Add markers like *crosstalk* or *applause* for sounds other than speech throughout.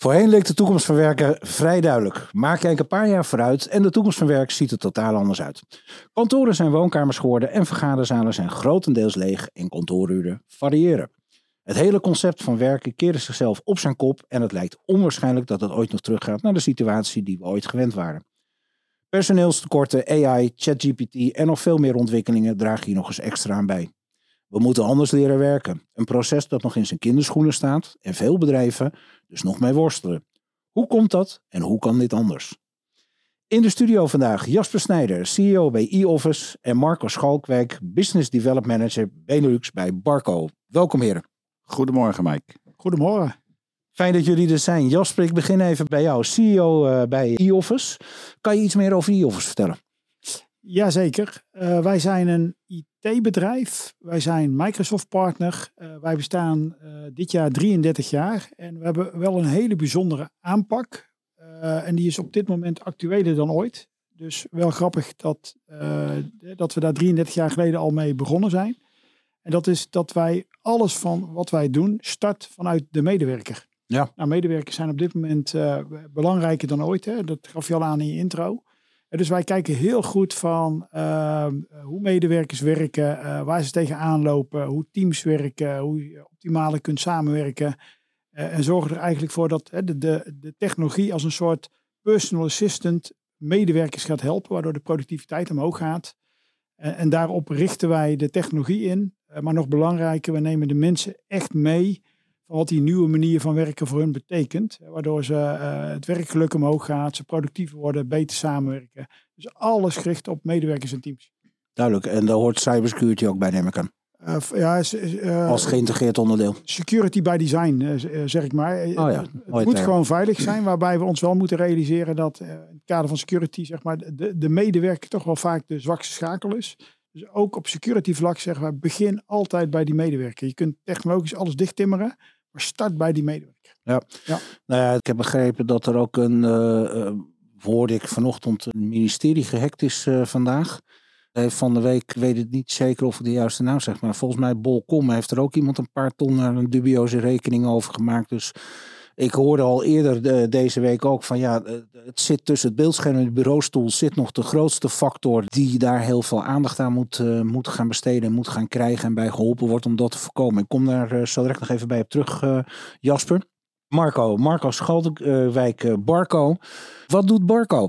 Voorheen leek de toekomst van werken vrij duidelijk. Maar kijk een paar jaar vooruit en de toekomst van werk ziet er totaal anders uit. Kantoren zijn woonkamers geworden en vergaderzalen zijn grotendeels leeg en kantooruren variëren. Het hele concept van werken keerde zichzelf op zijn kop en het lijkt onwaarschijnlijk dat het ooit nog teruggaat naar de situatie die we ooit gewend waren. Personeelstekorten, AI, ChatGPT en nog veel meer ontwikkelingen dragen hier nog eens extra aan bij. We moeten anders leren werken. Een proces dat nog in zijn kinderschoenen staat en veel bedrijven dus nog mee worstelen. Hoe komt dat en hoe kan dit anders? In de studio vandaag Jasper Snijder, CEO bij e-Office en Marco Schalkwijk, Business Development Manager Benelux bij Barco. Welkom heren. Goedemorgen Mike. Goedemorgen. Fijn dat jullie er zijn. Jasper, ik begin even bij jou, CEO eh, bij e-Office. Kan je iets meer over e-Office vertellen? Jazeker. Uh, wij zijn een IT-bedrijf. Wij zijn Microsoft-partner. Uh, wij bestaan uh, dit jaar 33 jaar. En we hebben wel een hele bijzondere aanpak. en die is op dit moment actueler dan ooit. Dus wel grappig dat, dat we daar 33 jaar geleden al mee begonnen zijn. En dat is dat wij alles van wat wij doen start vanuit de medewerker. Ja. Nou, medewerkers zijn op dit moment belangrijker dan ooit. Hè? Dat gaf je al aan in je intro. Dus wij kijken heel goed van uh, hoe medewerkers werken, uh, waar ze tegenaan lopen, hoe teams werken, hoe je optimaal kunt samenwerken. Uh, en zorgen er eigenlijk voor dat de, de, de technologie als een soort personal assistant medewerkers gaat helpen, waardoor de productiviteit omhoog gaat. en daarop richten wij de technologie in. maar nog belangrijker, we nemen de mensen echt mee van wat die nieuwe manier van werken voor hun betekent. Waardoor ze uh, het werkgeluk omhoog gaat, ze productiever worden, beter samenwerken. Dus alles gericht op medewerkers en teams. Duidelijk, en daar hoort cybersecurity ook bij, neem ik aan. Uh, ja, uh, Als geïntegreerd onderdeel. Security by design, zeg ik maar. Oh ja, het moet term. gewoon veilig zijn, waarbij we ons wel moeten realiseren dat in het kader van security, zeg maar, de, de medewerker toch wel vaak de zwakste schakel is. Dus ook op security vlak zeggen we, begin altijd bij die medewerker. Je kunt technologisch alles dichttimmeren, maar start bij die medewerker. Ja. ja. Nou ja, ik heb begrepen dat er ook een, uh, hoorde ik vanochtend, een ministerie gehackt is uh, vandaag. Van de week, weet het niet zeker of ik de juiste naam zeg, maar volgens mij Bolcom heeft er ook iemand een paar ton naar een dubioze rekening over gemaakt. Dus ik hoorde al eerder de, deze week ook van ja, het zit tussen het beeldscherm en de bureaustoel zit nog de grootste factor die daar heel veel aandacht aan moet, uh, moet gaan besteden en moet gaan krijgen en bij geholpen wordt om dat te voorkomen. Ik kom daar zo direct nog even bij op terug, Jasper. Marco, Marco Schaldewijk, Barco. Wat doet Barco?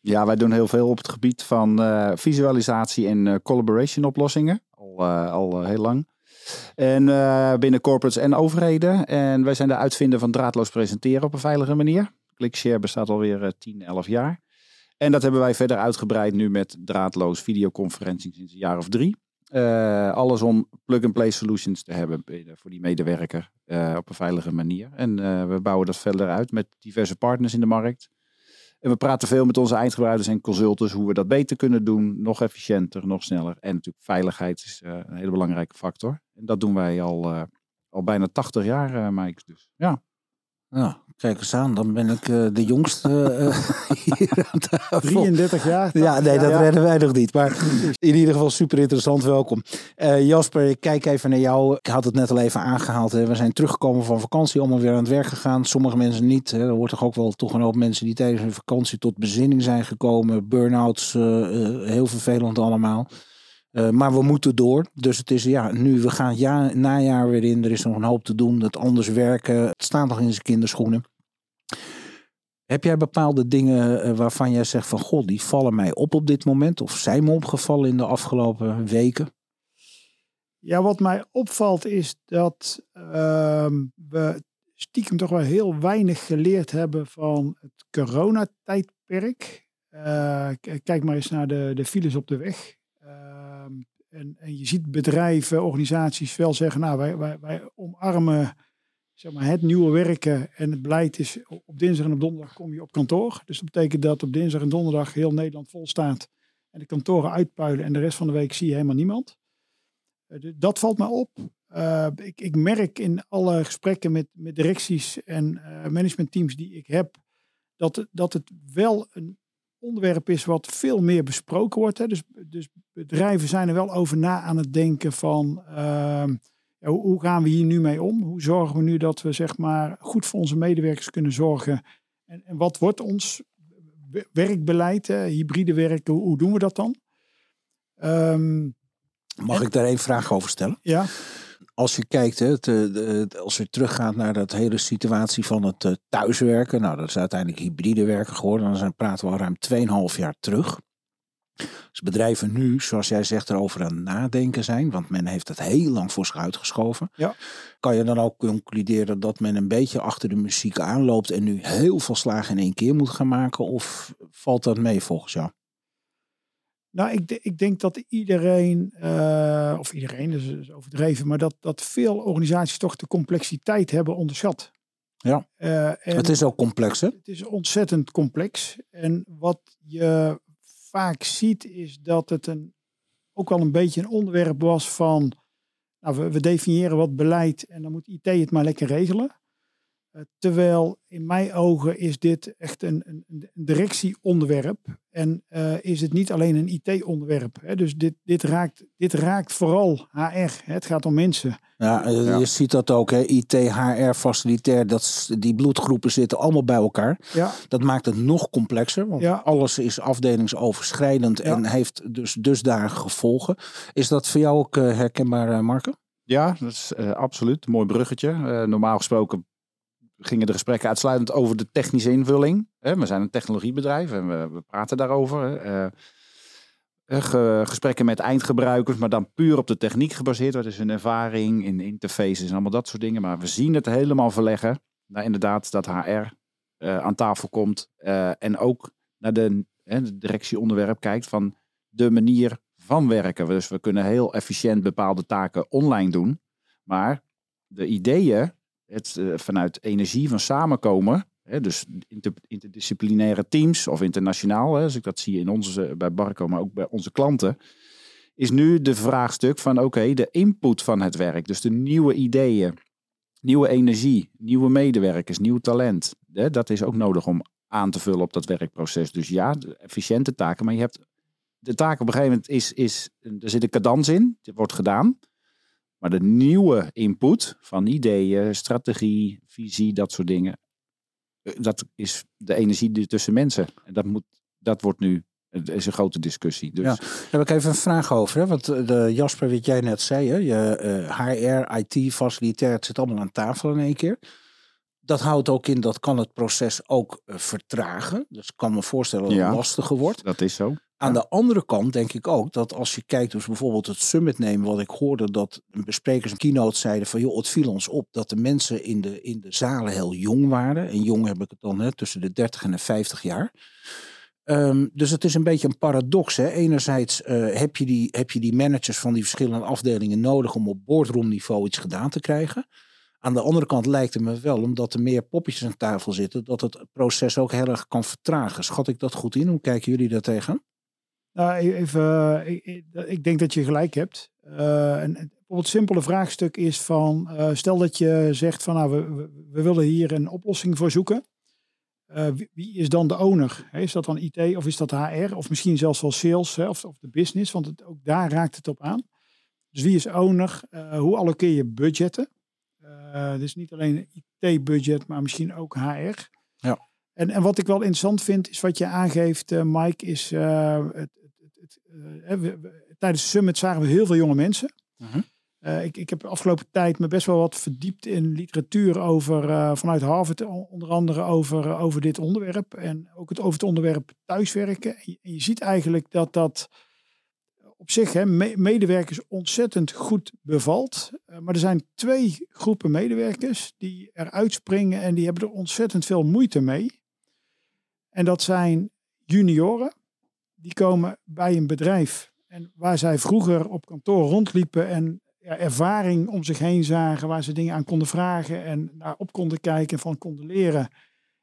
Ja, wij doen heel veel op het gebied van visualisatie en collaboration oplossingen. Al, al heel lang. En uh, binnen corporates en overheden. En wij zijn de uitvinder van draadloos presenteren op een veilige manier. ClickShare bestaat alweer uh, 10, 11 jaar. En dat hebben wij verder uitgebreid nu met draadloos videoconferencing sinds een jaar of drie. Uh, alles om plug-and-play solutions te hebben voor die medewerker op een veilige manier. En we bouwen dat verder uit met diverse partners in de markt. En we praten veel met onze eindgebruikers en consultants hoe we dat beter kunnen doen. Nog efficiënter, nog sneller. En natuurlijk veiligheid is een hele belangrijke factor. En dat doen wij al, uh, al bijna 80 jaar, uh, Mike. Dus ja. Ja, kijk eens aan, dan ben ik uh, de jongste *laughs* hier aan tafel. 33 jaar? Ja, nee, dat ja. redden wij nog niet. Maar in ieder geval super interessant, welkom. Uh, Jasper, ik kijk even naar jou. Ik had het net al even aangehaald. Hè. We zijn teruggekomen van vakantie, allemaal weer aan het werk gegaan. Sommige mensen niet. Hè. Er hoort toch ook wel toch een hoop mensen die tijdens hun vakantie tot bezinning zijn gekomen. Burn-outs, uh, heel vervelend allemaal. Uh, maar we moeten door. Dus het is ja, nu, we gaan ja, najaar weer in. Er is nog een hoop te doen. Het anders werken. Het staat nog in zijn kinderschoenen. Heb jij bepaalde dingen waarvan jij zegt van god, die vallen mij op op dit moment? Of zijn me opgevallen in de afgelopen weken? Ja, wat mij opvalt is dat uh, we stiekem toch wel heel weinig geleerd hebben van het coronatijdperk. Uh, kijk maar eens naar de, de files op de weg. En, en, je ziet bedrijven, organisaties wel zeggen, nou wij, wij, wij omarmen zeg maar, het nieuwe werken en het beleid is op dinsdag en op donderdag kom je op kantoor. Dus dat betekent dat op dinsdag en donderdag heel Nederland vol staat en de kantoren uitpuilen en de rest van de week zie je helemaal niemand. Uh, dat valt me op. Uh, ik, ik, merk in alle gesprekken met, met directies en uh, managementteams die ik heb, dat, dat het wel een onderwerp is wat veel meer besproken wordt. Hè. Dus, dus bedrijven zijn er wel over na aan het denken van ehm, hoe, hoe, gaan we hier nu mee om? Hoe zorgen we nu dat we zeg maar, goed voor onze medewerkers kunnen zorgen? En, en wat wordt ons werkbeleid, hè? hybride werken, hoe, hoe, doen we dat dan? Um, Mag ik daar één vraag over stellen? Ja als je kijkt, hè, als je teruggaat naar dat hele situatie van het uh, thuiswerken. Nou, dat is uiteindelijk hybride werken geworden. Dan praten we al ruim 2,5 jaar terug. Dus bedrijven nu, zoals jij zegt, erover aan het nadenken zijn. Want men heeft het heel lang voor zich uitgeschoven. Ja. Kan je dan ook concluderen dat men een beetje achter de muziek aanloopt. En nu heel veel slagen in één keer moet gaan maken? Of valt dat mee volgens jou? Nou, ik, ik, denk dat iedereen, uh, of iedereen, dus is overdreven, maar dat, dat veel organisaties toch de complexiteit hebben onderschat. Ja, uh, het is ook complex hè? Het is ontzettend complex. En wat je vaak ziet is dat het een, ook wel een beetje een onderwerp was van, nou, we, we definiëren wat beleid en dan moet IT het maar lekker regelen. Uh, terwijl in mijn ogen is dit echt een, een, een directieonderwerp. En uh, is het niet alleen een IT-onderwerp. Dus dit, dit, raakt, dit raakt vooral HR. Het gaat om mensen. Ja, eh, ja. je ziet dat ook. Hè? IT, HR, facilitair. Dat, die bloedgroepen zitten allemaal bij elkaar. Ja. Dat maakt het nog complexer. Want Ja. alles is afdelingsoverschrijdend. En heeft dus dusdanige gevolgen. Is dat voor jou ook eh, herkenbaar, Marco? Ja, dat is uh, absoluut. Mooi bruggetje. Uh, normaal gesproken gingen de gesprekken uitsluitend over de technische invulling. We zijn een technologiebedrijf en we, praten daarover. Uh, gesprekken met eindgebruikers, maar dan puur op de techniek gebaseerd. Wat is hun ervaring in interfaces en allemaal dat soort dingen. Maar we zien het helemaal verleggen naar inderdaad dat HR uh, aan tafel komt. En ook naar de directieonderwerp kijkt van de manier van werken. Dus we kunnen heel efficiënt bepaalde taken online doen. Maar de ideeën het uh, vanuit energie van samenkomen. Hè, dus inter, interdisciplinaire teams of internationaal, hè, ik dat zie in onze, bij Barco, maar ook bij onze klanten. Is nu de vraagstuk van oké, de input van het werk. Dus de nieuwe ideeën, nieuwe energie, nieuwe medewerkers, nieuw talent. Hè, dat is ook nodig om aan te vullen op dat werkproces. Dus ja, efficiënte taken. Maar je hebt de taak op een gegeven moment is, is er zit een cadans in. Dit wordt gedaan. Maar de nieuwe input van ideeën, strategie, visie, dat soort dingen. Dat is de energie tussen mensen. En dat, moet, dat wordt nu het is een grote discussie. Dus. Ja, daar heb ik even een vraag over. Hè? Want de Jasper, wat jij net zei, hè? Je, uh, HR, IT, facilitair, het zit allemaal aan tafel in één keer. Dat houdt ook in, dat kan het proces ook uh, vertragen. Dus ik kan me voorstellen dat het Ja. lastiger wordt. Dat is zo. Aan de andere kant denk ik ook dat als je kijkt, dus bijvoorbeeld het summit nemen, wat ik hoorde dat besprekers een keynote zeiden van joh, het viel ons op dat de mensen in de, in de zalen heel jong waren. En jong heb ik het dan hè, tussen de 30 en de 50 jaar. Um, dus het is een beetje een paradox. Hè? Enerzijds uh, heb, je die, heb je die managers van die verschillende afdelingen nodig om op boardroomniveau iets gedaan te krijgen. Aan de andere kant lijkt het me wel, omdat er meer poppetjes aan tafel zitten, dat het proces ook heel erg kan vertragen. Schat ik dat goed in? Hoe kijken jullie daar tegen? Nou, even, uh, ik, ik, denk dat je gelijk hebt. Uh, en bijvoorbeeld het simpele vraagstuk is van, uh, stel dat je zegt van, nou, we, we, willen hier een oplossing voor zoeken. Uh, wie, is dan de owner? He, is dat dan IT of is dat HR? Of misschien zelfs wel sales hè, of, of de business, want het, ook daar raakt het op aan. Dus wie is owner? Hoe allokeer je budgetten? Dus niet alleen IT-budget, maar misschien ook HR. Ja. En, en wat ik wel interessant vind, is wat je aangeeft, Mike, is het, we, tijdens de summit zagen we heel veel jonge mensen. -huh. Uh, ik, ik heb de afgelopen tijd me best wel wat verdiept in literatuur over, uh, vanuit Harvard, onder andere over, uh, over dit onderwerp. En ook het, over het onderwerp thuiswerken. En je, en je ziet eigenlijk dat dat op zich hè, me, medewerkers ontzettend goed bevalt. Maar er zijn twee groepen medewerkers die eruit springen en die hebben er ontzettend veel moeite mee. En dat zijn junioren. Die komen bij een bedrijf en waar zij vroeger op kantoor rondliepen en ja, ervaring om zich heen zagen, waar ze dingen aan konden vragen en naar op konden kijken en van konden leren,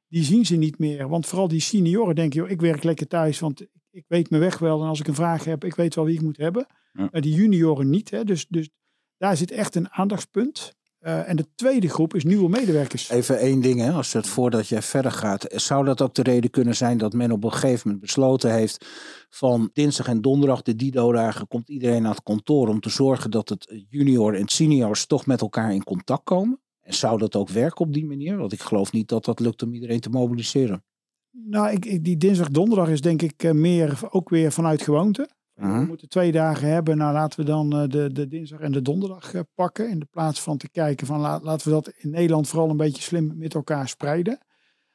die zien ze niet meer. Want vooral die senioren denken, joh, ik werk lekker thuis, want ik weet mijn weg wel. En als ik een vraag heb, ik weet wel wie ik moet hebben. Ja. Maar die junioren niet. Hè? Dus, dus daar zit echt een aandachtspunt. Uh, en de tweede groep is nieuwe medewerkers. Even één ding, hè, als het voordat jij verder gaat. Zou dat ook de reden kunnen zijn dat men op een gegeven moment besloten heeft van dinsdag en donderdag, de Dido-dagen, komt iedereen naar het kantoor om te zorgen dat het junior en seniors toch met elkaar in contact komen? En zou dat ook werken op die manier? Want ik geloof niet dat dat lukt om iedereen te mobiliseren. Nou, ik, ik, die dinsdag, donderdag is denk ik uh, meer ook weer vanuit gewoonte. We moeten twee dagen hebben. Nou, laten we dan uh, de, de dinsdag en de donderdag uh, pakken. In de plaats van te kijken van la, laten we dat in Nederland vooral een beetje slim met elkaar spreiden.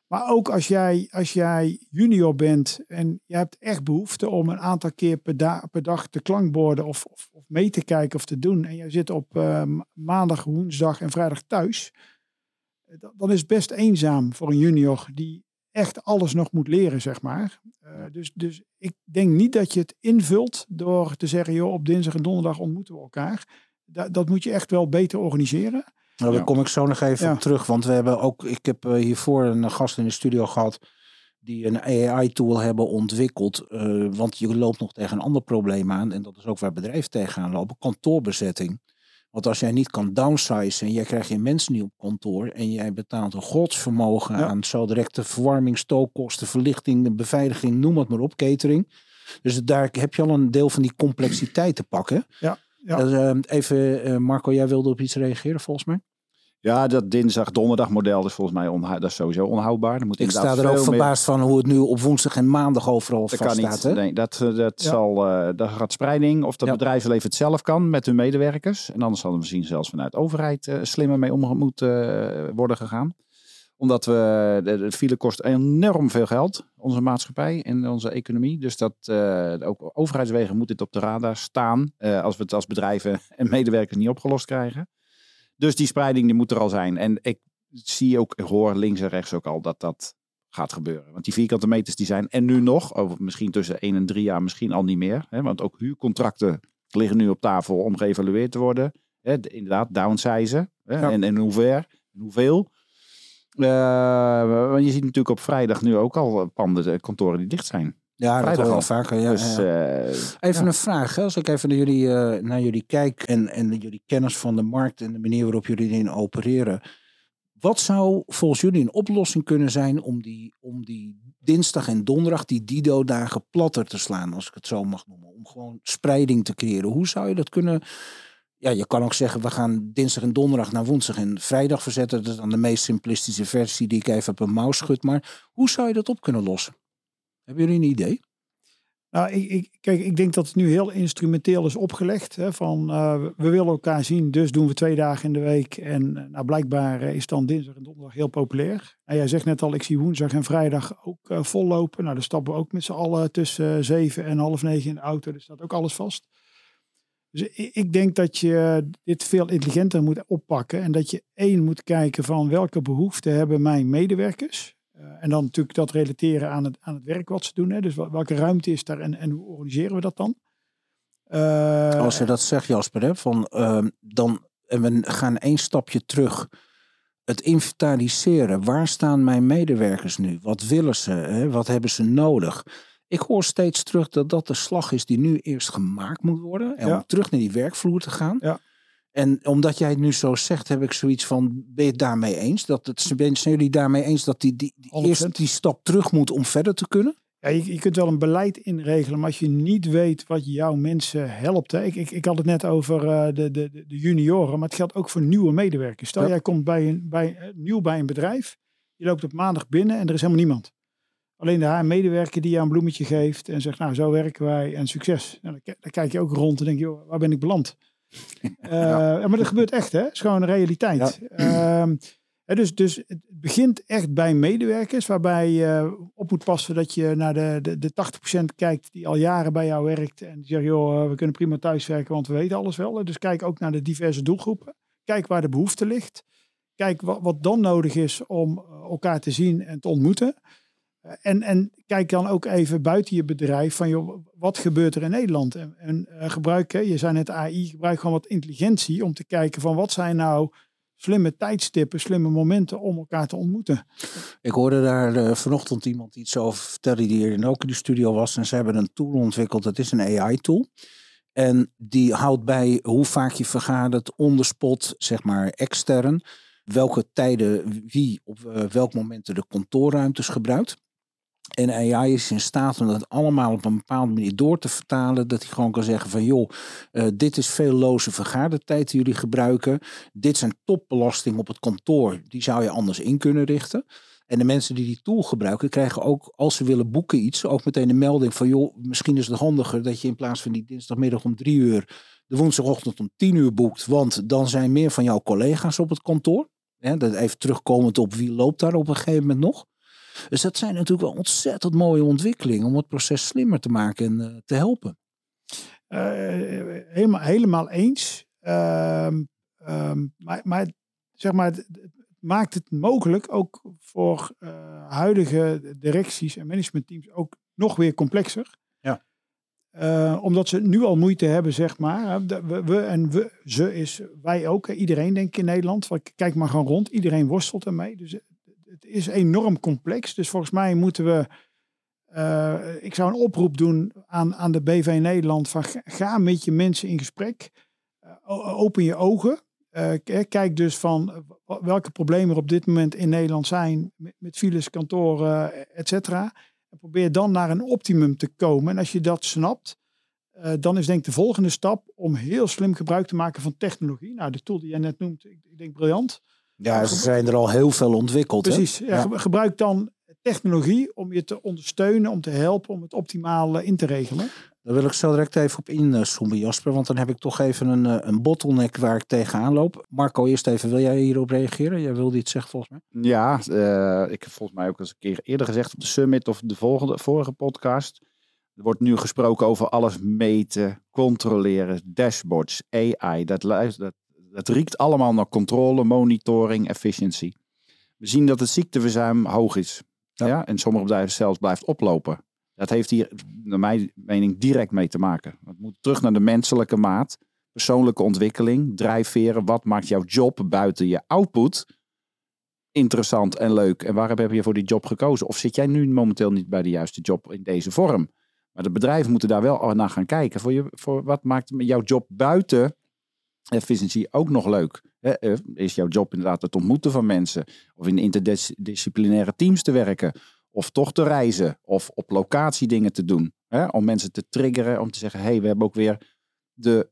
Maar ook als jij, als jij junior bent en je hebt echt behoefte om een aantal keer per, da per dag te klankborden of, of, of, mee te kijken of te doen. En je zit op uh, maandag, woensdag en vrijdag thuis. Dan is het best eenzaam voor een junior die echt alles nog moet leren, zeg maar. Uh, dus, dus ik denk niet dat je het invult door te zeggen, joh, op dinsdag en donderdag ontmoeten we elkaar. Da dat moet je echt wel beter organiseren. Nou, daar kom ik zo nog even Ja. op terug. Want we hebben ook, ik heb eh, hiervoor een gast in de studio gehad die een AI-tool hebben ontwikkeld. eh, want je loopt nog tegen een ander probleem aan. En dat is ook waar bedrijven tegenaan lopen. Kantoorbezetting. Want als jij niet kan downsizen en jij krijgt je mensen niet op kantoor en jij betaalt een godsvermogen Ja. aan zo direct de verwarming, stookkosten, verlichting, beveiliging, noem het maar op, catering. Dus daar heb je al een deel van die complexiteit te pakken. Ja, ja. Dus, eh, even, eh, Marco, jij wilde op iets reageren volgens mij? Ja, dat dinsdag-donderdag model is volgens mij onhou- dat is sowieso onhoudbaar. Dan moet Ik sta er ook meer- verbaasd van hoe het nu op woensdag en maandag overal Dat kan vast niet. staat. Hè? Nee, dat, eh, dat Ja. zal, eh dat gaat spreiding of dat Ja. bedrijfsleven het zelf kan met hun medewerkers. En anders zal er misschien zelfs vanuit de overheid eh, slimmer mee om moet eh, worden gegaan. Omdat we, de, de file kost enorm veel geld, onze maatschappij en onze economie. Dus dat eh, ook overheidswegen moet dit op de radar staan. eh, als we het als bedrijven en medewerkers niet opgelost krijgen. Dus die spreiding die moet er al zijn. En ik zie ook, ik hoor links en rechts ook al dat dat gaat gebeuren. Want die vierkante meters die zijn en nu nog, over misschien tussen 1 en 3 jaar misschien al niet meer. Hè, want ook huurcontracten liggen nu op tafel om geëvalueerd te worden. Hè, de- inderdaad, downsizen. Hè, Ja. en, en hoe ver, en hoeveel. Eh, want je ziet natuurlijk op vrijdag nu ook al eh, panden, eh, kantoren die dicht zijn. Ja, dat wel al. vaker. Ja, dus ja, ja. eh, Even een vraag. hè. Als ik even naar jullie, eh, naar jullie kijk en, en jullie kennis van de markt en de manier waarop jullie erin opereren. Wat zou volgens jullie een oplossing kunnen zijn om die, om die dinsdag en donderdag, die Dido-dagen, platter te slaan, als ik het zo mag noemen? Om gewoon spreiding te creëren. Hoe zou je dat kunnen... Ja, je kan ook zeggen, we gaan dinsdag en donderdag naar woensdag en vrijdag verzetten. Dat is dan de meest simplistische versie die ik even op een mouw schud. Maar hoe zou je dat op kunnen lossen? Hebben jullie een idee? Nou, ik, kijk, ik denk dat het nu heel instrumenteel is opgelegd. Hè, van eh, we willen elkaar zien, dus doen we twee dagen in de week. En eh, nou, blijkbaar eh, is dan dinsdag en donderdag heel populair. En jij zegt net al, ik zie woensdag en vrijdag ook vollopen. Nou, dan stappen we ook met z'n allen tussen zeven en half negen in de auto. Er staat ook alles vast. Dus ik, ik denk dat je dit veel intelligenter moet oppakken. En dat je één moet kijken van welke behoeften hebben mijn medewerkers. Uh, en dan natuurlijk dat relateren aan het, aan het werk wat ze doen. Hè. Dus welke ruimte is daar en, en hoe organiseren we dat dan? Uh, Als je dat zegt, Jasper, hè, van, uh, dan, en we gaan één stapje terug. Het inventariseren. Waar staan mijn medewerkers nu? Wat willen ze? Hè? Wat hebben ze nodig? Ik hoor steeds terug dat dat de slag is die nu eerst gemaakt moet worden. En Ja. om terug naar die werkvloer te gaan. Ja. En omdat jij het nu zo zegt, heb ik zoiets van, ben je het daarmee eens? Dat het, zijn jullie daarmee eens dat die, die, die 100%. eerst die stap terug moet om verder te kunnen? Ja, je, je kunt wel een beleid inregelen, maar als je niet weet wat jouw mensen helpt. Hè. Ik, ik, ik had het net over uh, de, de, de junioren, maar het geldt ook voor nieuwe medewerkers. Stel, Ja. jij komt bij een, bij, uh, nieuw bij een bedrijf, je loopt op maandag binnen en er is helemaal niemand. Alleen de HR-medewerker die jou een bloemetje geeft en zegt, nou zo werken wij en succes. Nou, dan, dan, kijk je ook rond en denk je, joh, waar ben ik beland? Uh, ja. Maar dat gebeurt echt, hè? Het is gewoon een realiteit. Ja. Uh, dus, dus het begint echt bij medewerkers, waarbij je op moet passen dat je naar de, de, de 80% kijkt die al jaren bij jou werkt. En die zegt, joh, we kunnen prima thuiswerken, want we weten alles wel. Dus kijk ook naar de diverse doelgroepen. Kijk waar de behoefte ligt. Kijk wat, wat dan nodig is om elkaar te zien en te ontmoeten. En, en kijk dan ook even buiten je bedrijf van joh, wat gebeurt er in Nederland? En, uh, gebruik, je zei net AI, gebruik gewoon wat intelligentie om te kijken van wat zijn nou slimme tijdstippen, slimme momenten om elkaar te ontmoeten. Ik hoorde daar uh, vanochtend iemand iets over vertellen die hier ook in de studio was. En ze hebben een tool ontwikkeld, dat is een AI-tool. En die houdt bij hoe vaak je vergadert, on spot, zeg maar extern. Welke tijden wie op uh, welk moment de kantoorruimtes gebruikt. En AI is in staat om dat allemaal op een bepaalde manier door te vertalen. Dat hij gewoon kan zeggen van joh, uh, dit is veel loze vergadertijd die jullie gebruiken. Dit zijn topbelasting op het kantoor. Die zou je anders in kunnen richten. En de mensen die die tool gebruiken, krijgen ook, als ze willen boeken iets, ook meteen een melding van, joh, misschien is het handiger dat je in plaats van die dinsdagmiddag om drie uur, de woensdagochtend om tien uur boekt, want dan zijn meer van jouw collega's op het kantoor. Dat even terugkomend op wie loopt daar op een gegeven moment nog. Dus dat zijn natuurlijk wel ontzettend mooie ontwikkelingen om het proces slimmer te maken en uh, te helpen. Uh, helemaal, helemaal eens. Uh, maar, maar zeg maar, het, maakt het mogelijk ook voor uh, huidige directies en managementteams ook nog weer complexer. Ja. Uh, omdat ze nu al moeite hebben, zeg maar. We, we, en we, ze is wij ook. Iedereen denk ik in Nederland. Kijk maar gewoon rond. Iedereen worstelt ermee. Dus het is enorm complex. Dus volgens mij moeten we. Uh, ik zou een oproep doen aan, aan de BV Nederland. Van ga met je mensen in gesprek. open je ogen. Uh, kijk dus van welke problemen er op dit moment in Nederland zijn met, files, kantoren, et cetera. En probeer dan naar een optimum te komen. En als je dat snapt, dan is denk de volgende stap om heel slim gebruik te maken van technologie. Nou, de tool die jij net noemt, ik denk briljant. Ja, ze zijn er al heel veel ontwikkeld. Precies. Ja, ja. Gebruik dan technologie om je te ondersteunen, om te helpen, om het optimaal in te regelen. Daar wil ik zo direct even op inzoomen, Jasper. Want dan heb ik toch even een, een bottleneck waar ik tegenaan loop. Marco, eerst even, wil jij hierop reageren? Jij wilde iets zeggen volgens mij? Ja, uh, ik heb volgens mij ook eens een keer eerder gezegd op de summit of de volgende, vorige podcast. Er wordt nu gesproken over alles meten, controleren, dashboards, AI. Dat, dat, dat riekt allemaal naar controle, monitoring, efficiëntie. We zien dat het ziekteverzuim hoog is. Ja. ja. En sommige bedrijven zelfs blijft oplopen. Dat heeft hier, naar mijn mening, direct mee te maken. Het moet terug naar de menselijke maat. Persoonlijke ontwikkeling, drijfveren. Wat maakt jouw job buiten je output interessant en leuk? En waarom heb je voor die job gekozen? Of zit jij nu momenteel niet bij de juiste job in deze vorm? Maar de bedrijven moeten daar wel naar gaan kijken. Voor, je, voor wat maakt jouw job buiten efficiëntie ook nog leuk? Is jouw job inderdaad het ontmoeten van mensen? Of in interdisciplinaire teams te werken? Of toch te reizen of op locatie dingen te doen. Om mensen te triggeren, om te zeggen, hé, hey, we hebben ook weer de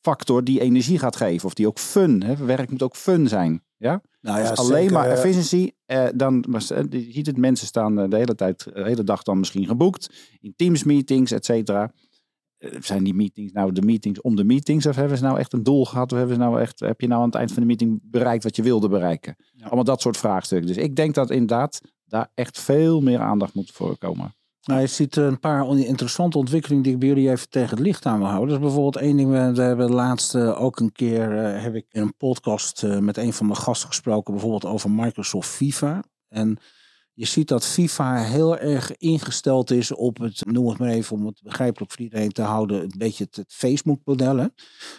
factor die energie gaat geven. Of die ook fun, hè? werk moet ook fun zijn. Ja? Nou ja, dus alleen zeker, maar efficiency, eh, dan je ziet het, mensen staan de hele tijd, de hele dag dan misschien geboekt. In Teams meetings, et cetera. Zijn die meetings nou de meetings om de meetings? Of hebben ze nou echt een doel gehad? Of hebben ze nou echt, heb je nou aan het eind van de meeting bereikt wat je wilde bereiken? Ja. Allemaal dat soort vraagstukken. Dus ik denk dat inderdaad daar echt veel meer aandacht moet voor komen. Nou, je ziet een paar interessante ontwikkelingen die ik bij jullie even tegen het licht aan wil houden. Dus bijvoorbeeld één ding, we hebben laatst ook een keer, uh, heb ik in een podcast met een van mijn gasten gesproken, bijvoorbeeld over Microsoft FIFA. En je ziet dat FIFA heel erg ingesteld is op het, noem het maar even om het begrijpelijk voor iedereen te houden, een beetje het, Facebook-model.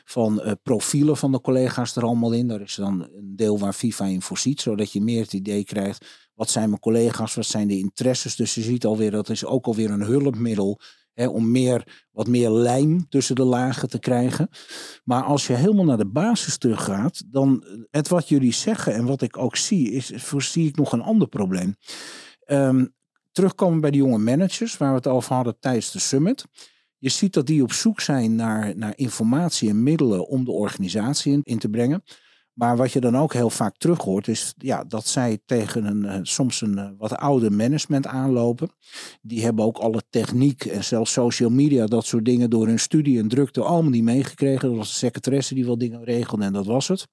Van uh, profielen van de collega's er allemaal in. Daar is dan een deel waar FIFA in voorziet, zodat je meer het idee krijgt wat zijn mijn collega's, wat zijn de interesses. Dus je ziet alweer, dat is ook alweer een hulpmiddel om meer, wat meer lijm tussen de lagen te krijgen. Maar als je helemaal naar de basis terug gaat, dan het wat jullie zeggen en wat ik ook zie, is, voorzie ik nog een ander probleem. Um, terugkomen bij de jonge managers, waar we het over hadden tijdens de summit. Je ziet dat die op zoek zijn naar, naar informatie en middelen om de organisatie in, in te brengen. Maar wat je dan ook heel vaak terug hoort, is ja, dat zij tegen een soms een wat oude management aanlopen. Die hebben ook alle techniek en zelfs social media, dat soort dingen door hun studie en drukte allemaal niet meegekregen. Dat was de secretaresse die wel dingen regelde en dat was het.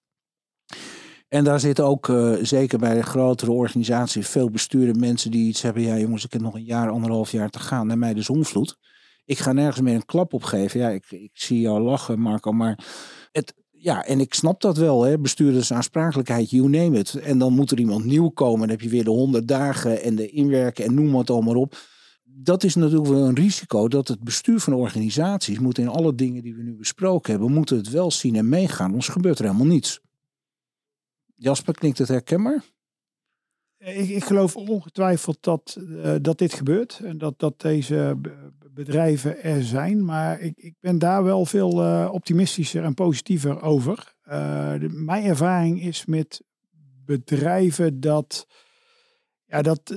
En daar zitten ook, uh, zeker bij de grotere organisaties, veel bestuurde mensen die iets hebben. Ja, jongens, ik heb nog een jaar, anderhalf jaar te gaan. Naar mij de zonvloed. Ik ga nergens meer een klap op geven. Ja, ik, ik zie jou lachen, Marco. Maar Ja, en ik snap dat wel, hè. bestuurdersaansprakelijkheid, you name it. En dan moet er iemand nieuw komen. Dan heb je weer de honderd dagen en de inwerken en noem het allemaal op. Dat is natuurlijk wel een risico dat het bestuur van organisaties moet in alle dingen die we nu besproken hebben, moeten het wel zien en meegaan. Anders gebeurt er helemaal niets. Jasper, klinkt het herkenbaar? Ik, ik geloof ongetwijfeld dat, uh, dat dit gebeurt en dat, dat deze bedrijven er zijn. Maar ik, ik ben daar wel veel uh, optimistischer en positiever over. De, mijn ervaring is met bedrijven dat, ja, dat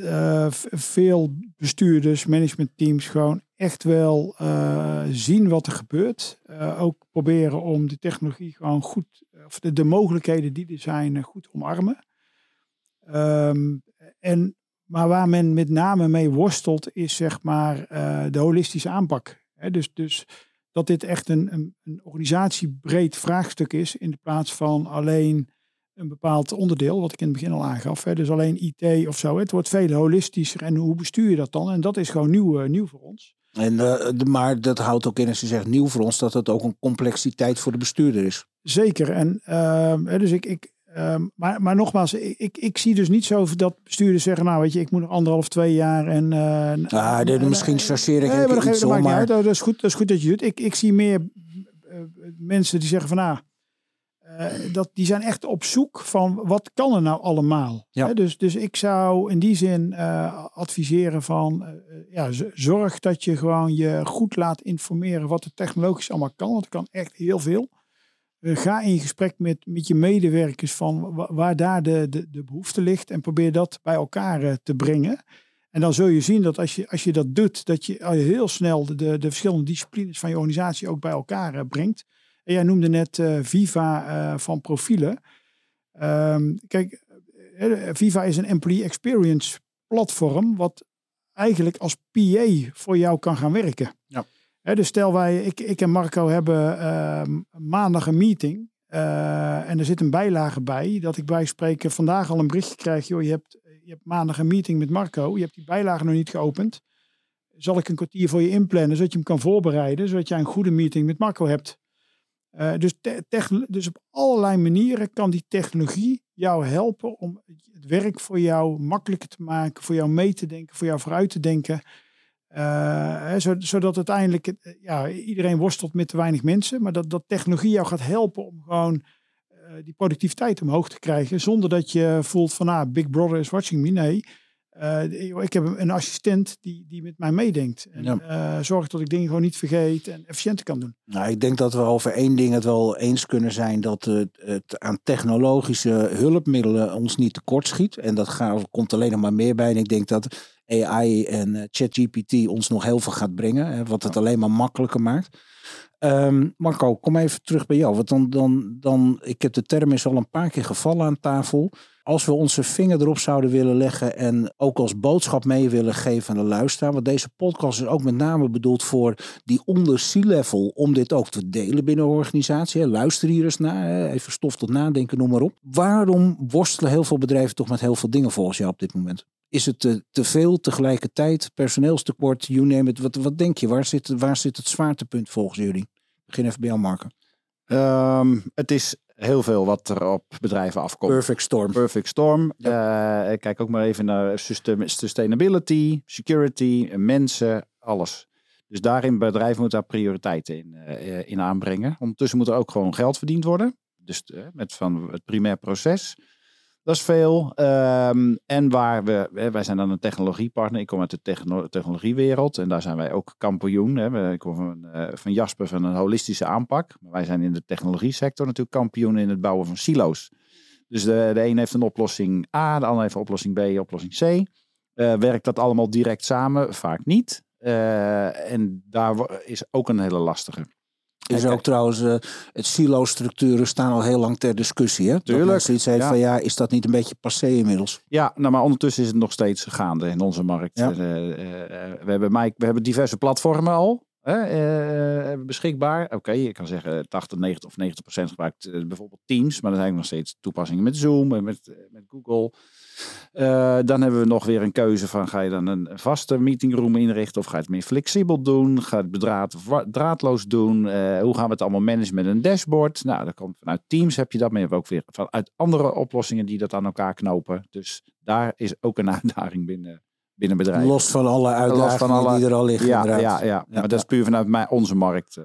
veel bestuurders, managementteams gewoon echt wel zien wat er gebeurt. ook proberen om de technologie gewoon goed, of de, de mogelijkheden die er zijn, goed omarmen. Um, en, maar waar men met name mee worstelt, is zeg maar uh, de holistische aanpak. He, dus, dus dat dit echt een, een, een, organisatiebreed vraagstuk is, in de plaats van alleen een bepaald onderdeel, wat ik in het begin al aangaf. Dus alleen IT of zo. Het wordt veel holistischer. En hoe bestuur je dat dan? En dat is gewoon nieuw, uh, nieuw voor ons. En, uh, de, maar dat houdt ook in, als je zegt nieuw voor ons, dat het ook een complexiteit voor de bestuurder is. Zeker. En dus ik, ik, Um, maar, maar nogmaals, ik, ik zie dus niet zo dat bestuurders zeggen, nou weet je, ik moet nog anderhalf, twee jaar en... Uh, ah, misschien chargeer ik nee, maar dat, maar... Is, goed, dat is goed dat je het. Ik, ik zie meer uh, mensen die zeggen van, nou, uh, dat, die zijn echt op zoek van wat kan er nou allemaal. Ja. Hè? Dus, dus ik zou in die zin adviseren van, ja, zorg dat je gewoon je goed laat informeren wat er technologisch allemaal kan. Want er kan echt heel veel. Uh, ga in gesprek met, met je medewerkers van waar daar de, de, de behoefte ligt en probeer dat bij elkaar uh, te brengen. En dan zul je zien dat als je, als je dat doet, dat je heel snel de, de, de verschillende disciplines van je organisatie ook bij elkaar uh, brengt. En jij noemde net Viva van profielen. Um, kijk, Viva is een employee experience platform wat eigenlijk als PA voor jou kan gaan werken. Ja dus stel wij, ik, ik en Marco hebben uh, maandag een meeting. Uh, en er zit een bijlage bij. Dat ik bij spreken vandaag al een berichtje krijg. Joh, je hebt, je hebt maandag een meeting met Marco. Je hebt die bijlage nog niet geopend. Zal ik een kwartier voor je inplannen, zodat je hem kan voorbereiden. Zodat jij een goede meeting met Marco hebt. Uh, dus, dus op allerlei manieren kan die technologie jou helpen om het werk voor jou makkelijker te maken. Voor jou mee te denken, voor jou vooruit te denken. Uh, zodat uiteindelijk eh, ja, iedereen worstelt met te weinig mensen. Maar dat, dat technologie jou gaat helpen om gewoon uh, die productiviteit omhoog te krijgen. Zonder dat je voelt van ah, Big Brother is watching me. Nee, uh, ik heb een assistent die, die met mij meedenkt. En ja. zorgt dat ik dingen gewoon niet vergeet en efficiënter kan doen. Nou, ik denk dat we over één ding het wel eens kunnen zijn. Dat het, het aan technologische hulpmiddelen ons niet tekort schiet. En dat gaat, komt alleen nog maar meer bij. En ik denk dat AI en uh, ChatGPT ons nog heel veel gaat brengen. Hè, wat het alleen maar makkelijker maakt. Um, Marco, kom even terug bij jou. Want dan, dan, dan, ik heb de term is al een paar keer gevallen aan tafel. Als we onze vinger erop zouden willen leggen en ook als boodschap mee willen geven aan de luisteraar. Want deze podcast is ook met name bedoeld voor die onder C-level om dit ook te delen binnen organisatie. Luister hier eens naar, even stof tot nadenken, noem maar op. Waarom worstelen heel veel bedrijven toch met heel veel dingen volgens jou op dit moment? Is het te, veel tegelijkertijd? Personeelstekort, you name it. Wat, wat denk je? Waar zit, waar zit het zwaartepunt volgens jullie? Begin even bij jou, Marco. Um, het is heel veel wat er op bedrijven afkomt. Perfect storm. Perfect storm. Ja. Uh, kijk ook maar even naar sustainability, security, mensen, alles. Dus daarin bedrijven moeten daar prioriteiten in, uh, in aanbrengen. Ondertussen moet er ook gewoon geld verdiend worden. Dus uh, met van het primair proces. Dat is veel. Um, en waar we, wij zijn dan een technologiepartner. Ik kom uit de techno technologiewereld en daar zijn wij ook kampioen. Hè. Ik kom van, uh, van Jasper van een holistische aanpak. Maar wij zijn in de technologie sector natuurlijk kampioen in het bouwen van silo's. Dus de, de een heeft een oplossing A, de ander heeft een oplossing B, oplossing C. Uh, werkt dat allemaal direct samen? Vaak niet. Uh, en daar is ook een hele lastige. Is ook trouwens, uh, het silo-structuren staan al heel lang ter discussie. Hè? Tuurlijk. Dat iets heeft ja. van ja, is dat niet een beetje passé inmiddels? Ja, nou, maar ondertussen is het nog steeds gaande in onze markt. Ja. Uh, uh, we, hebben, Mike, we hebben diverse platformen al. eh, beschikbaar. Oké, je kan zeggen 80, 90 of 90 procent gebruikt eh, bijvoorbeeld Teams. Maar dan zijn er nog steeds toepassingen met Zoom en met, eh, met Google. Eh, dan hebben we nog weer een keuze van ga je dan een vaste meetingroom inrichten of ga je het meer flexibel doen? Ga je het bedraad draadloos doen? Eh, hoe gaan we het allemaal managen met een dashboard? Nou, dat komt vanuit Teams heb je dat, maar je hebt ook weer vanuit andere oplossingen die dat aan elkaar knopen. Dus daar is ook een *laughs* uitdaging binnen, binnen bedrijven. Los van alle uitdagingen van alle- die er al liggen. ja, ja, ja, maar dat is puur vanuit mijn, onze markt eh,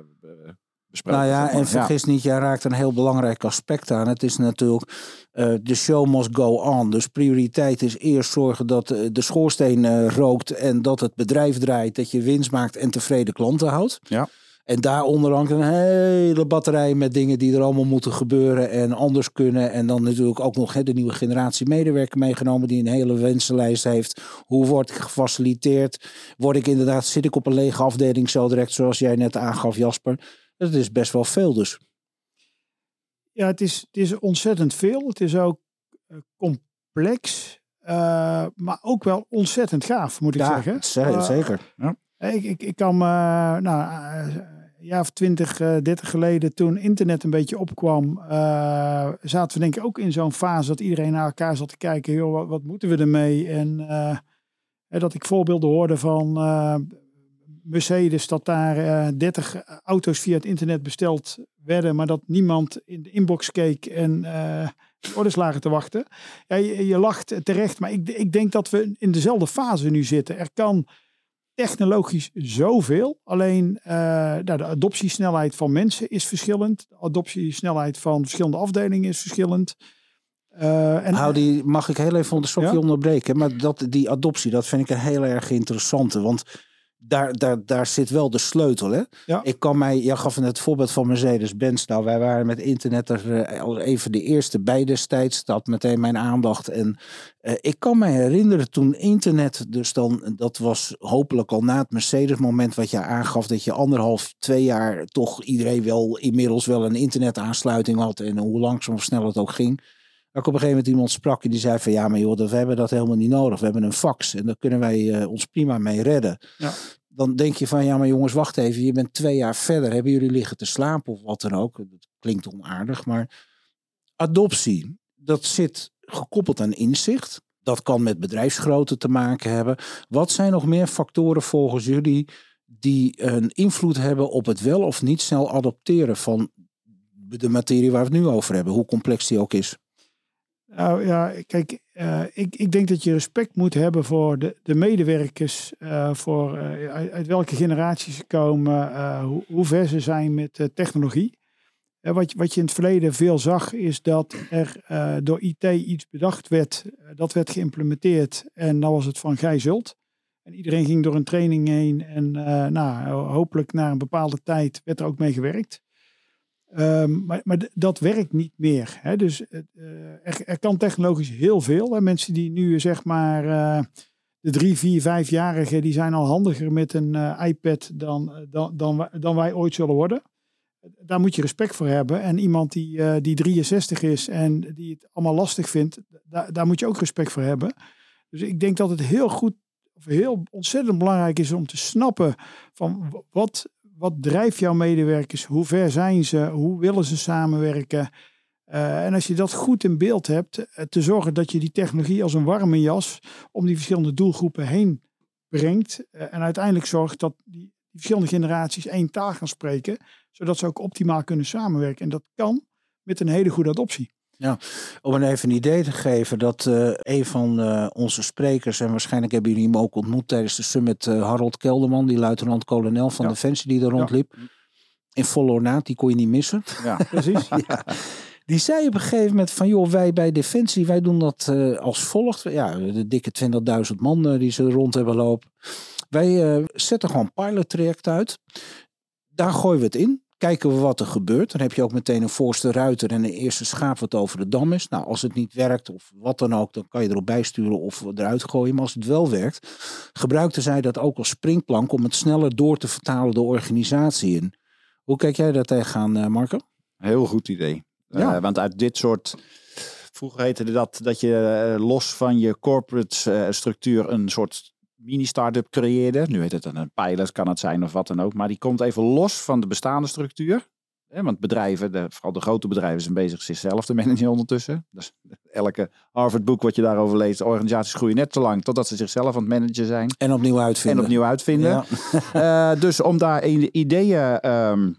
besproken. Nou ja, en vergis niet, jij raakt een heel belangrijk aspect aan. Het is natuurlijk, eh de show must go on. Dus prioriteit is eerst zorgen dat eh, de schoorsteen eh, rookt en dat het bedrijf draait, dat je winst maakt en tevreden klanten houdt. Ja. En daaronder hangt een hele batterij met dingen die er allemaal moeten gebeuren en anders kunnen. En dan natuurlijk ook nog de nieuwe generatie medewerker meegenomen die een hele wensenlijst heeft. Hoe word ik gefaciliteerd? Word ik inderdaad, zit ik op een lege afdeling zo direct zoals jij net aangaf Jasper? Dat is best wel veel dus. Ja, het is, het is ontzettend veel. Het is ook eh, complex, eh, maar ook wel ontzettend gaaf, moet ik Ja, zeggen. ze- Eh, zeker. Ik, ik, ik kan me, nou, een jaar of 20, eh 30 geleden, toen internet een beetje opkwam, zaten we denk ik ook in zo'n fase dat iedereen naar elkaar zat te kijken, joh, wat, wat moeten we ermee? En dat ik voorbeelden hoorde van Mercedes, dat daar eh 30 auto's via het internet besteld werden, maar dat niemand in de inbox keek en eh de orders lagen te wachten. Ja, je, je lacht terecht, maar ik, ik denk dat we in dezelfde fase nu zitten. Er kan technologisch zoveel. Alleen eh, nou, de adoptiesnelheid van mensen is verschillend. De adoptiesnelheid van verschillende afdelingen is verschillend. Eh, en, die, mag ik heel even stokje Ja? onderbreken? Maar dat, die adoptie, dat vind ik een heel erg interessante. Want daar, daar, daar zit wel de sleutel. Hè? Ja. Ik kan mij, jij gaf het voorbeeld van Mercedes-Benz. Nou, wij waren met internet er eh, al even de eerste bij destijds. Dat meteen mijn aandacht. En eh, ik kan me herinneren toen internet, dus dan, dat was hopelijk al na het Mercedes-moment wat je aangaf, dat je anderhalf, twee jaar toch iedereen wel inmiddels wel een internetaansluiting had. En hoe langzaam of snel het ook ging. Dat ik op een gegeven moment iemand sprak en die zei van ja, maar joh, we hebben dat helemaal niet nodig. We hebben een fax en daar kunnen wij eh, ons prima mee redden. Ja. Dan denk je van ja, maar jongens, wacht even. Je bent twee jaar verder. Hebben jullie liggen te slapen of wat dan ook? Dat klinkt onaardig, maar adoptie, dat zit gekoppeld aan inzicht. Dat kan met bedrijfsgrootte te maken hebben. Wat zijn nog meer factoren volgens jullie die een invloed hebben op het wel of niet snel adopteren van de materie waar we het nu over hebben, hoe complex die ook is? Nou ja, kijk, eh, ik, ik denk dat je respect moet hebben voor de, de medewerkers, eh, voor eh, uit, welke generaties ze komen, hoe, hoe ver ze zijn met technologie. Wat, wat je in het verleden veel zag, is dat er door IT iets bedacht werd, dat werd geïmplementeerd en dan was het van gij zult. En iedereen ging door een training heen en nou, hopelijk na een bepaalde tijd werd er ook mee gewerkt. Ehm, maar maar dat werkt niet meer. Hè? Dus eh, er, er kan technologisch heel veel. Hè? Mensen die nu zeg maar eh, de drie, vier, vijfjarigen, die zijn al handiger met een eh, iPad dan, eh, dan, dan, dan wij ooit zullen worden. Daar moet je respect voor hebben. En iemand die, eh, die 63 is en die het allemaal lastig vindt, daar, daar moet je ook respect voor hebben. Dus ik denk dat het heel goed, of heel ontzettend belangrijk is om te snappen van wat, wat drijft jouw medewerkers? Hoe ver zijn ze? Hoe willen ze samenwerken? Eh, en als je dat goed in beeld hebt, eh, te zorgen dat je die technologie als een warme jas om die verschillende doelgroepen heen brengt. eh, en uiteindelijk zorgt dat die, die verschillende generaties één taal gaan spreken, zodat ze ook optimaal kunnen samenwerken. En dat kan met een hele goede adoptie. Om een even een idee te geven dat eh, een van eh, onze sprekers, en waarschijnlijk hebben jullie hem ook ontmoet tijdens de summit, eh, Harold Kelderman, die luitenant-kolonel van Ja. Defensie die er rondliep. In volle ornaat, die kon je niet missen. Ja. *laughs* Precies. ja. Die zei op een gegeven moment van, joh, wij bij Defensie, wij doen dat als volgt. Ja, de dikke 20.000 man die ze rond hebben lopen. Wij zetten gewoon pilot traject uit. Daar gooien we het in. Kijken we wat er gebeurt. Dan heb je ook meteen een voorste ruiter en een eerste schaap wat over de dam is. Nou, als het niet werkt of wat dan ook, dan kan je erop bijsturen of eruit gooien. Maar als het wel werkt, gebruikten zij dat ook als springplank om het sneller door te vertalen de organisatie in. Hoe kijk jij daar tegenaan, eh, Marco? Heel goed idee. Ja. Eh, want uit dit soort. Vroeger heette dat dat je eh, los van je corporate structuur een soort mini-startup creëerde. Nu heet het een pilot, kan het zijn of wat dan ook. Maar die komt even los van de bestaande structuur. Hè, want bedrijven, de, vooral de grote bedrijven, zijn bezig zichzelf te managen ondertussen. Dus elke Harvard-boek wat je daarover leest, organisaties groeien net zo lang totdat ze zichzelf aan het managen zijn. En opnieuw uitvinden. En opnieuw uitvinden. Ja. *laughs* Eh, dus om daar ideeën ehm,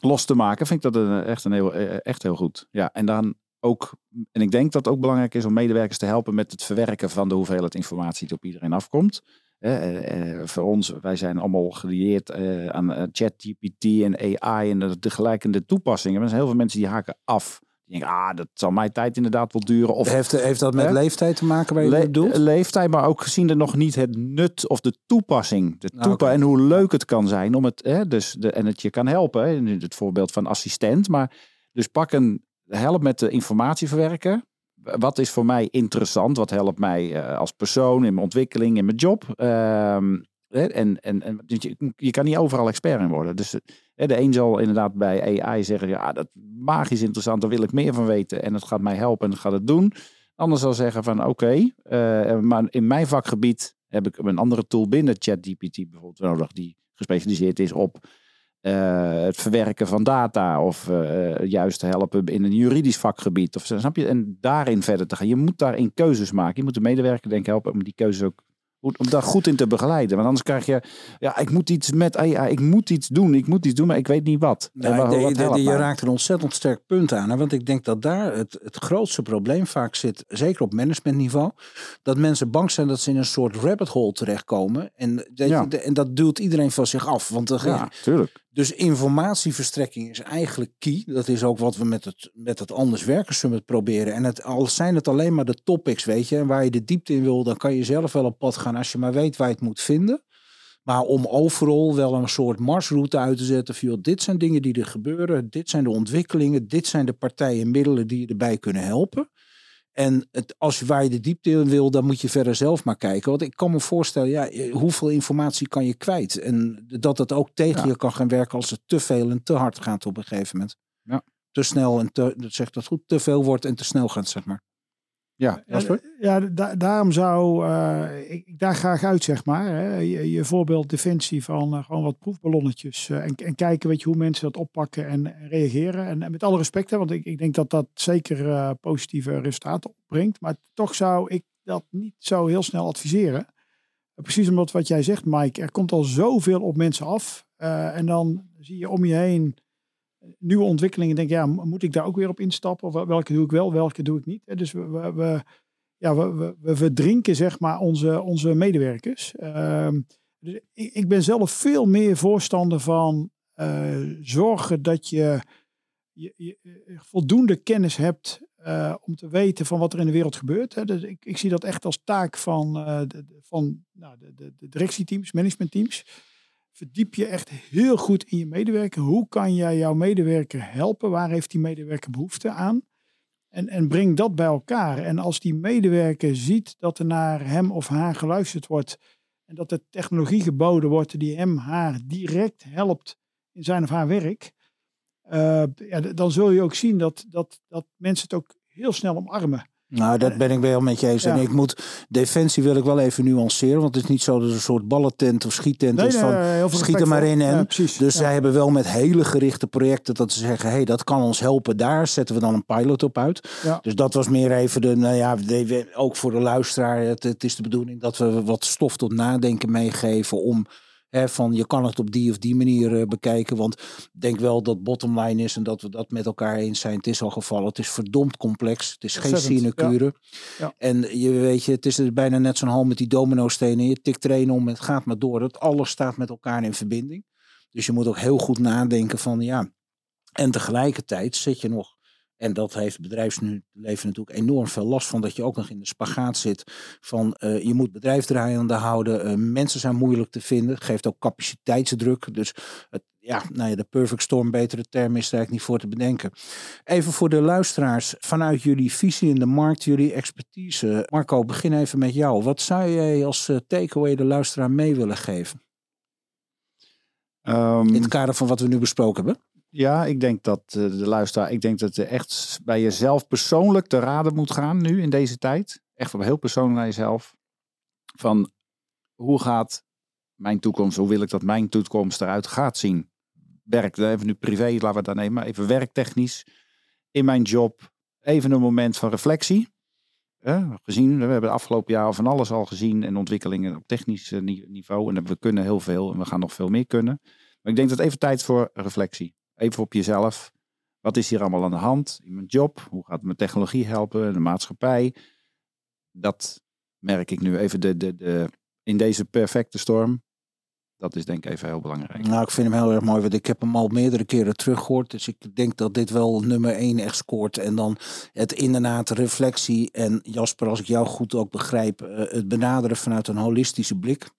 los te maken, vind ik dat een, echt, een heel, eh, echt heel goed. Ja, en dan ook, en ik denk dat het ook belangrijk is om medewerkers te helpen met het verwerken van de hoeveelheid informatie die op iedereen afkomt. Eh, eh, voor ons, wij zijn allemaal gelieerd eh, aan eh, ChatGPT en AI en de tegelijkertijd toepassingen. Maar er zijn heel veel mensen die haken af. Die denken, ah, dat zal mijn tijd inderdaad wel duren. Of Heeft, heeft dat met leeftijd te maken waar je Le- bedoelt? leeftijd, maar ook gezien er nog niet het nut of de toepassing. De Nou, toepa. En hoe leuk het kan zijn om het, dus de, en het je kan helpen. Hè, nu het voorbeeld van assistent. Maar dus pak een, help met de informatie verwerken. Wat is voor mij interessant? Wat helpt mij eh, als persoon in mijn ontwikkeling, in mijn job? Ehm, en, en, en je, je kan niet overal expert in worden. Dus de een zal inderdaad bij AI zeggen: ja, dat is magisch interessant, daar wil ik meer van weten. En het gaat mij helpen en het gaat het doen. Ander zal zeggen van oké, eh, maar in mijn vakgebied heb ik een andere tool binnen ChatGPT bijvoorbeeld nodig die gespecialiseerd is op eh, het verwerken van data of eh, juist helpen in een juridisch vakgebied. Of, snap je? En daarin verder te gaan. Je moet daarin keuzes maken. Je moet de medewerker denk ik helpen om die keuzes ook goed- om daar goed in te begeleiden. Want anders krijg je, ja, ik moet iets met AI, ik moet iets doen, ik moet iets doen, maar ik weet niet wat. Nou, wa- de- wat de- de- helpt je raakt een ontzettend sterk punt aan. Hè? Want ik denk dat daar het, het grootste probleem vaak zit, zeker op managementniveau, dat mensen bang zijn dat ze in een soort rabbit hole terechtkomen. En, Ja. de- en dat duwt iedereen van zich af. Want dan, Ja, tuurlijk. Dus informatieverstrekking is eigenlijk key. Dat is ook wat we met het, met het Anders Werken Summit proberen. En het, al zijn het alleen maar de topics, weet je, en waar je de diepte in wil, dan kan je zelf wel op pad gaan als je maar weet waar je het moet vinden. Maar om overal wel een soort marsroute uit te zetten. Van, dit zijn dingen die er gebeuren. Dit zijn de ontwikkelingen. Dit zijn de partijen en middelen die je erbij kunnen helpen. En het, als je waar je de diepte in wil, dan moet je verder zelf maar kijken. Want ik kan me voorstellen, ja, eh, hoeveel informatie kan je kwijt? En dat het ook tegen Ja. je kan gaan werken als het te veel en te hard gaat op een gegeven moment. Ja. Te snel en te, dat zegt dat goed, te veel wordt en te snel gaat, zeg maar. Ja, Jasper? Ja, da- daarom zou eh, ik, daar graag uit, zeg maar. Hè. Je, je voorbeeld defensie van eh, gewoon wat proefballonnetjes. eh, en, en kijken weet je, hoe mensen dat oppakken en, en reageren. En, en met alle respect, hè, want ik, ik denk dat dat zeker eh, positieve resultaten opbrengt. Maar toch zou ik dat niet zo heel snel adviseren. Eh, Precies omdat wat jij zegt, Mike, er komt al zoveel op mensen af. Eh, en dan zie je om je heen nieuwe ontwikkelingen. Denk ja, moet ik daar ook weer op instappen? Of welke doe ik wel, welke doe ik niet? Dus we, we, ja, we, we, we verdrinken zeg maar onze, onze medewerkers. Ehm, dus ik, ik ben zelf veel meer voorstander van eh, zorgen dat je, je, je eh, voldoende kennis hebt eh, om te weten van wat er in de wereld gebeurt. Hè. Dus ik, zie dat echt als taak van, van nou, de, de directieteams, managementteams. Verdiep je echt heel goed in je medewerker. Hoe kan jij jouw medewerker helpen? Waar heeft die medewerker behoefte aan? En, en breng dat bij elkaar. En als die medewerker ziet dat er naar hem of haar geluisterd wordt. En dat er technologie geboden wordt die hem, haar direct helpt in zijn of haar werk. eh, ja, dan zul je ook zien dat, dat, dat mensen het ook heel snel omarmen. Nou, dat ben ik wel met je eens. Ja. En ik moet, defensie wil ik wel even nuanceren. Want het is niet zo dat het een soort ballentent of schiettent is van... veel schiet er maar in en- Ja. Dus Ja. zij hebben wel met hele gerichte projecten dat ze zeggen, hey, dat kan ons helpen. Daar zetten we dan een pilot op uit. Dus dat was meer even de, nou ja, ook voor de luisteraar. Het, het is de bedoeling dat we wat stof tot nadenken meegeven om hè, van je kan het op die of die manier eh, bekijken. Want ik denk wel dat bottom line is en dat we dat met elkaar eens zijn. Het is al gevallen. Het is verdomd complex. Het is geen sinecure. Ja. En je weet je, het is bijna net zo'n hal met die domino-stenen. Je tikt er één om, het gaat maar door. Het alles staat met elkaar in verbinding. Dus je moet ook heel goed nadenken van ja. En tegelijkertijd zit je nog, en dat heeft het bedrijfsleven natuurlijk enorm veel last van, dat je ook nog in de spagaat zit van eh, je moet bedrijf draaiende houden. eh, mensen zijn moeilijk te vinden. Geeft ook capaciteitsdruk. Dus het, ja, nou ja, de perfect storm, betere term is er eigenlijk niet voor te bedenken. Even voor de luisteraars, vanuit jullie visie in de markt, jullie expertise. Marco, begin even met jou. Wat zou jij als eh, takeaway de luisteraar mee willen geven? Ehm, In het kader van wat we nu besproken hebben. Ja, ik denk dat eh, de luisteraar, ik denk dat je echt bij jezelf persoonlijk te raden moet gaan nu in deze tijd. Echt van heel persoonlijk naar jezelf. Van hoe gaat mijn toekomst, hoe wil ik dat mijn toekomst eruit gaat zien? Werk, even nu privé, laten we het dan nemen, maar even werktechnisch in mijn job. Even een moment van reflectie. Eh, gezien, we hebben afgelopen jaar van alles al gezien en ontwikkelingen op technisch eh, niveau. En we kunnen heel veel en we gaan nog veel meer kunnen. Maar ik denk dat even tijd voor reflectie. Even op jezelf. Wat is hier allemaal aan de hand in mijn job? Hoe gaat mijn technologie helpen? De maatschappij? Dat merk ik nu even de, de, de, in deze perfecte storm. Dat is denk ik even heel belangrijk. Nou, ik vind hem heel erg mooi, want ik heb hem al meerdere keren teruggehoord. Dus ik denk dat dit wel nummer één echt scoort. En dan het inderdaad reflectie. En Jasper, als ik jou goed ook begrijp, eh, het benaderen vanuit een holistische blik.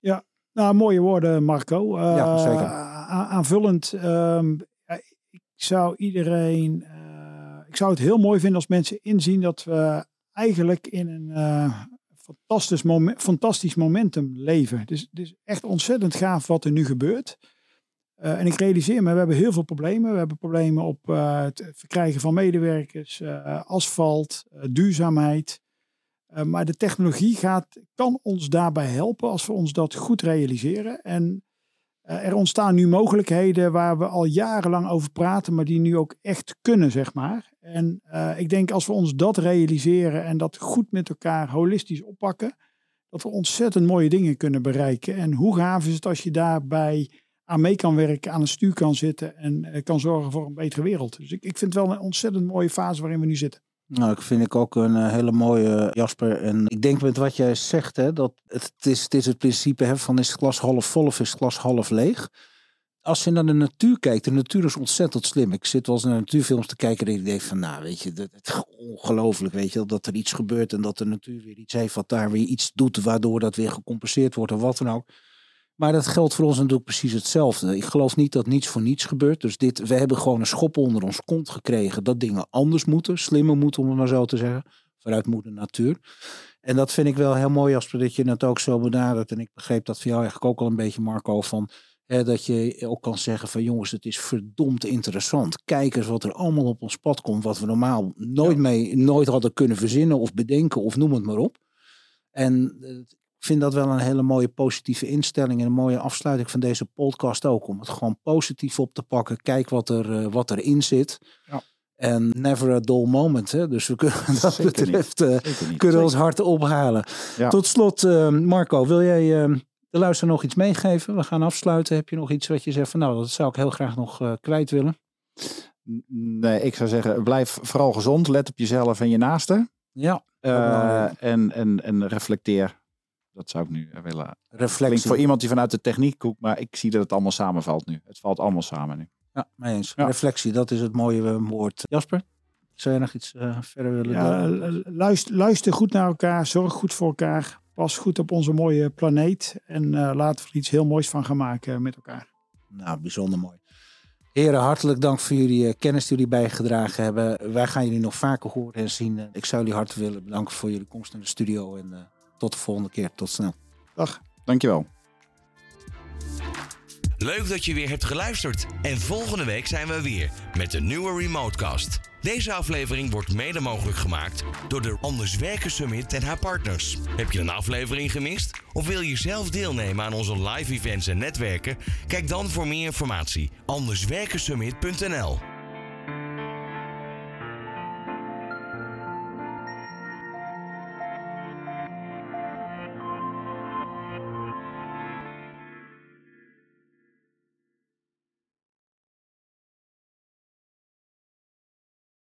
Ja, nou, mooie woorden, Marco. Ja, zeker. Aanvullend, um, ik zou iedereen, uh, ik zou het heel mooi vinden als mensen inzien dat we eigenlijk in een uh, fantastisch, moment, fantastisch momentum leven. Is, het is echt ontzettend gaaf wat er nu gebeurt. Uh, en ik realiseer me, we hebben heel veel problemen. We hebben problemen op het verkrijgen van medewerkers, asfalt, duurzaamheid. maar de technologie gaat, kan ons daarbij helpen als we ons dat goed realiseren. En er ontstaan nu mogelijkheden waar we al jarenlang over praten, maar die nu ook echt kunnen, zeg maar. En uh, ik denk als we ons dat realiseren en dat goed met elkaar holistisch oppakken, dat we ontzettend mooie dingen kunnen bereiken. En hoe gaaf is het als je daarbij aan mee kan werken, aan een stuur kan zitten en uh, kan zorgen voor een betere wereld. Dus ik, ik vind het wel een ontzettend mooie fase waarin we nu zitten. Nou, ik vind ik ook een hele mooie Jasper. En ik denk met wat jij zegt, hè, dat het, is, het is het principe hè, van is het glas half vol of is het glas half leeg. Als je naar de natuur kijkt, de natuur is ontzettend slim. Ik zit wel eens naar natuurfilms te kijken en ik denk van, nou weet je, het ongelooflijk, weet je, dat er iets gebeurt en dat de natuur weer iets heeft wat daar weer iets doet, waardoor dat weer gecompenseerd wordt of wat dan ook. Maar dat geldt voor ons natuurlijk precies hetzelfde. Ik geloof niet dat niets voor niets gebeurt. Dus dit, we hebben gewoon een schop onder ons kont gekregen dat dingen anders moeten, slimmer moeten, om het maar zo te zeggen, vanuit moeder natuur. En dat vind ik wel heel mooi, als dat je het ook zo benadert. En ik begreep dat voor jou eigenlijk ook al een beetje, Marco, van hè, dat je ook kan zeggen van jongens, het is verdomd interessant. Kijk eens wat er allemaal op ons pad komt, wat we normaal nooit mee, nooit hadden kunnen verzinnen of bedenken of noem het maar op. En ik vind dat wel een hele mooie positieve instelling en een mooie afsluiting van deze podcast ook. Om het gewoon positief op te pakken. Kijk wat, er, uh, wat erin zit. Ja. En never a dull moment. Hè? Dus we kunnen *laughs* dat Zeker betreft uh, kunnen ons hart ophalen. Ja. Tot slot, uh, Marco, wil jij de luisteraar nog iets meegeven? We gaan afsluiten. Heb je nog iets wat je zegt van nou, dat zou ik heel graag nog kwijt willen? Nee, ik zou zeggen, blijf vooral gezond. Let op jezelf en je naasten. Ja. en, en, en reflecteer dat zou ik nu willen. Reflectie. voor iemand die vanuit de techniek komt, maar ik zie dat het allemaal samenvalt nu. Het valt allemaal samen nu. Ja, mee eens. Reflectie, dat is het mooie woord. Jasper, zou je nog iets uh, verder willen ja, luister, luister, goed naar elkaar, zorg goed voor elkaar. Pas goed op onze mooie planeet. En uh, laten we er iets heel moois van gaan maken met elkaar. Nou, bijzonder mooi. Heren, hartelijk dank voor jullie kennis die jullie bijgedragen hebben. Wij gaan jullie nog vaker horen en zien. ik zou jullie hartelijk willen bedanken voor jullie komst in de studio. En tot de volgende keer. Tot snel. Dag. Dankjewel. Leuk dat je weer hebt geluisterd. En volgende week zijn we weer met een nieuwe Remotecast. Deze aflevering wordt mede mogelijk gemaakt door de Anders Werken Summit en haar partners. Heb je een aflevering gemist? Of wil je zelf deelnemen aan onze live events en netwerken? Kijk dan voor meer informatie anderswerkensummit.nl